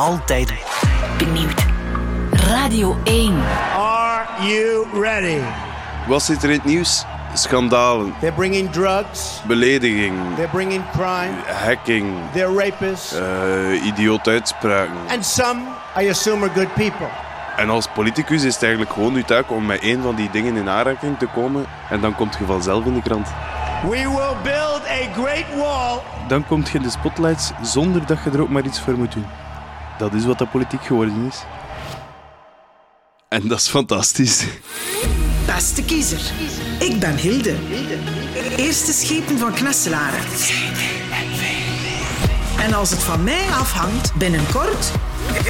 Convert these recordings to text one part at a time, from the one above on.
altijd benieuwd. Radio 1. Are you ready? Wat zit er in het nieuws? Schandalen, They're bringing drugs. belediging, They're bringing crime. hacking, They're rapists. eh idioot uitspraken. And some, I assume, are good people. En als politicus is het eigenlijk gewoon uw taak om met één van die dingen in aanraking te komen. En dan komt je vanzelf in de krant. We will build a great wall. Dan komt je in de spotlights zonder dat je er ook maar iets voor moet doen. Dat is wat de politiek geworden is. En dat is fantastisch. Beste kiezer, ik ben Hilde. Eerste schepen van Knesselaren. En als het van mij afhangt, binnenkort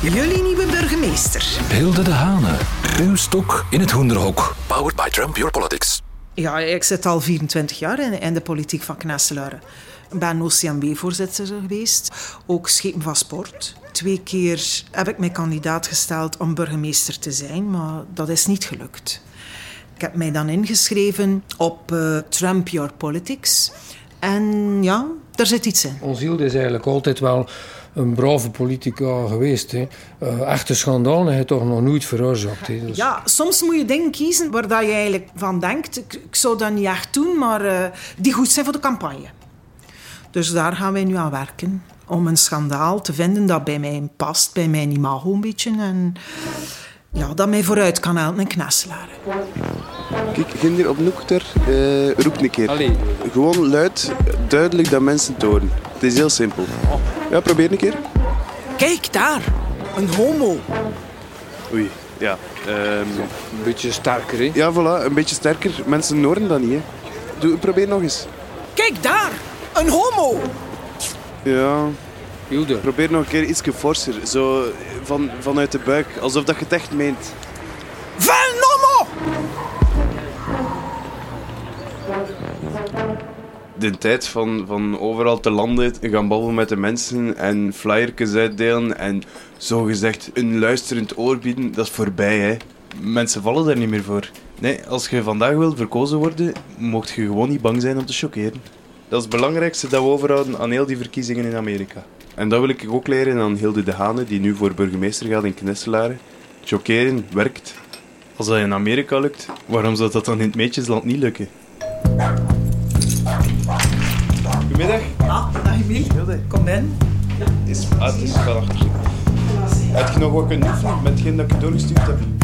jullie nieuwe burgemeester. Hilde de Hane, uw stok in het hoenderhok. Powered by Trump Your Politics. Ja, ik zit al 24 jaar in, in de politiek van Knesselaren. Ik ben OCMW-voorzitter geweest, ook schepen van sport. Twee keer heb ik mij kandidaat gesteld om burgemeester te zijn, maar dat is niet gelukt. Ik heb mij dan ingeschreven op eh, Trump Your Politics. En ja, daar zit iets in. Ons Hilde is eigenlijk altijd wel een brave politica geweest. Hè. Eh, echte schandalen heeft toch nog nooit veroorzaakt. Hè. Dus Ja, soms moet je dingen kiezen waar dat je eigenlijk van denkt... Ik, ik zou dat niet echt doen, maar eh, die goed zijn voor de campagne. Dus daar gaan wij nu aan werken. Om een schandaal te vinden dat bij mij past, bij mijn imago een beetje. En ja, dat mij vooruit kan helpen in Knesselaren. Kijk, Ginder op Noekter, uh, roep een keer. Allee. Gewoon luid, duidelijk dat mensen het horen. Het is heel simpel. Ja, probeer een keer. Kijk, daar. Een homo. Oei, ja. ehm, Een beetje sterker. Hè. ja, voilà, een beetje sterker. Mensen horen dat niet, hè. Doe, probeer nog eens. Kijk, daar. Een homo. Ja, Hilde, probeer nog een keer iets forser. Zo van, vanuit de buik, alsof dat je het echt meent. Van homo. De tijd van, van overal te landen gaan babbelen met de mensen en flyertjes uitdelen en zogezegd een luisterend oor bieden, dat is voorbij, hè. Mensen vallen daar niet meer voor. Nee, als je vandaag wilt verkozen worden, mocht je gewoon niet bang zijn om te chockeren. Dat is het belangrijkste dat we overhouden aan heel die verkiezingen in Amerika. En dat wil ik ook leren aan Hilde de Hane, die nu voor burgemeester gaat in Knesselaren. Chockeren werkt. Als dat in Amerika lukt, waarom zou dat dan in het meetjesland niet lukken? Goedemiddag. Ah, dag Emiel. Kom in. Is, ah, het is wel achter. Heb je nog wat kunnen met hetgeen dat ik je doorgestuurd heb?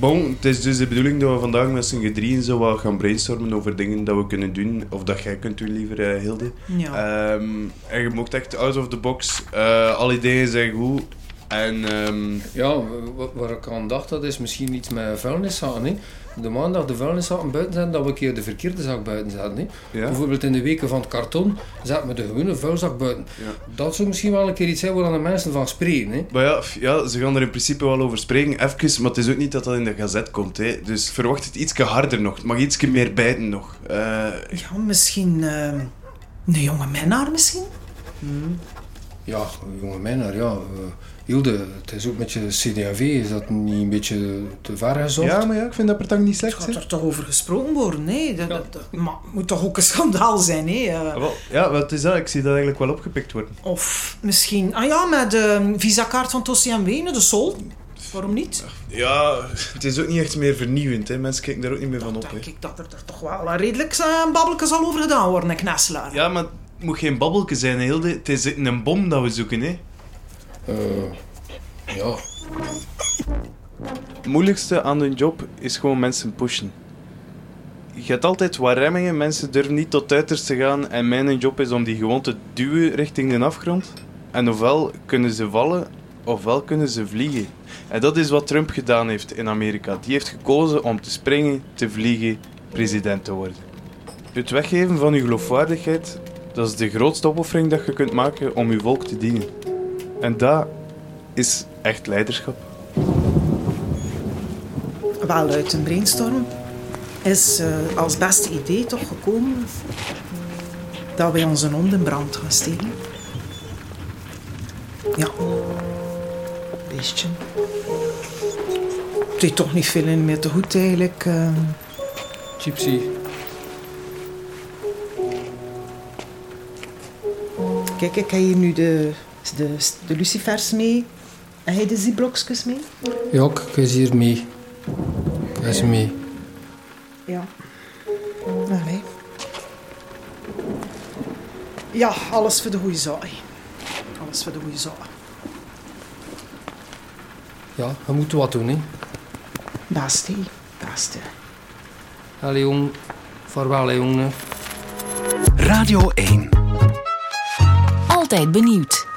Bon, het is dus de bedoeling dat we vandaag met z'n gedrieën zo wat gaan brainstormen over dingen dat we kunnen doen. Of dat jij kunt doen, liever eh, Hilde. Ja. Ehm, en je mocht echt out of the box. Eh, alle ideeën zijn goed. En ehm, ja, wa- waar ik aan dacht, dat is misschien iets met vuilniszakken. Hè. De maandag de vuilniszakken buiten zetten, dat we een keer de verkeerde zak buiten zetten. Hè. Ja. Bijvoorbeeld in de weken van het karton zetten we de gewone vuilzak buiten. Ja. Dat zou misschien wel een keer iets zijn waar de mensen van spreken. Hè. Maar ja, ja, ze gaan er in principe wel over spreken, even, maar het is ook niet dat dat in de gazet komt. Hè. Dus verwacht het iets harder nog. Het mag iets meer bijten nog. Eh, Ja, misschien... eh, een jonge minnaar misschien? Ja, jonge mijner, ja. eh, Hilde, het is ook met je CD&V, is dat niet een beetje te ver gezocht? ja, maar ja, ik vind dat partang niet slecht. gaat hè. er toch over gesproken worden, hè? Dat, dat, dat- maar het moet toch ook een schandaal zijn, hè? Eh, Ah, wel, Ja, het is dat. Ik zie dat eigenlijk wel opgepikt worden. Of misschien... Ah ja, met de visakaart van Tossie en Wenen, de Sol. Waarom niet? Ja, het is ook niet echt meer vernieuwend. Hè. Mensen kijken daar ook niet meer van op. denk Hè. ik dat er, er toch wel redelijk uh, een babbelke zal over gedaan worden, in Knasselaar. Ja, maar het moet geen babbelke zijn, Hilde. Het is een bom dat we zoeken. Hè. Eh, ja, Het moeilijkste aan hun job is gewoon mensen pushen. Je hebt altijd wat remmingen, mensen durven niet tot uiterste gaan en mijn job is om die gewoon te duwen richting de afgrond. En ofwel kunnen ze vallen, ofwel kunnen ze vliegen. En dat is wat Trump gedaan heeft in Amerika. Die heeft gekozen om te springen, te vliegen, president te worden. Het weggeven van je geloofwaardigheid, dat is de grootste opoffering dat je kunt maken om je volk te dienen. En dat is echt leiderschap. Wel uit een brainstorm is eh, als beste idee toch gekomen dat wij onze hond in brand gaan steken. Ja, beestje. Het deed toch niet veel in meer te goed eigenlijk. eh. Gypsy. Kijk, ik heb hier nu de De, de lucifers mee. En hij de zieblokjes mee? Ja, ik is hier mee. Ik is mee. Ja. Allee. Ja, alles voor de goede zaak. Alles voor de goede zaak. Ja, we moeten wat doen, hè. Beste, beste. Allee, jong. Vaarwel, hè, jongen. Radio 1. Altijd benieuwd.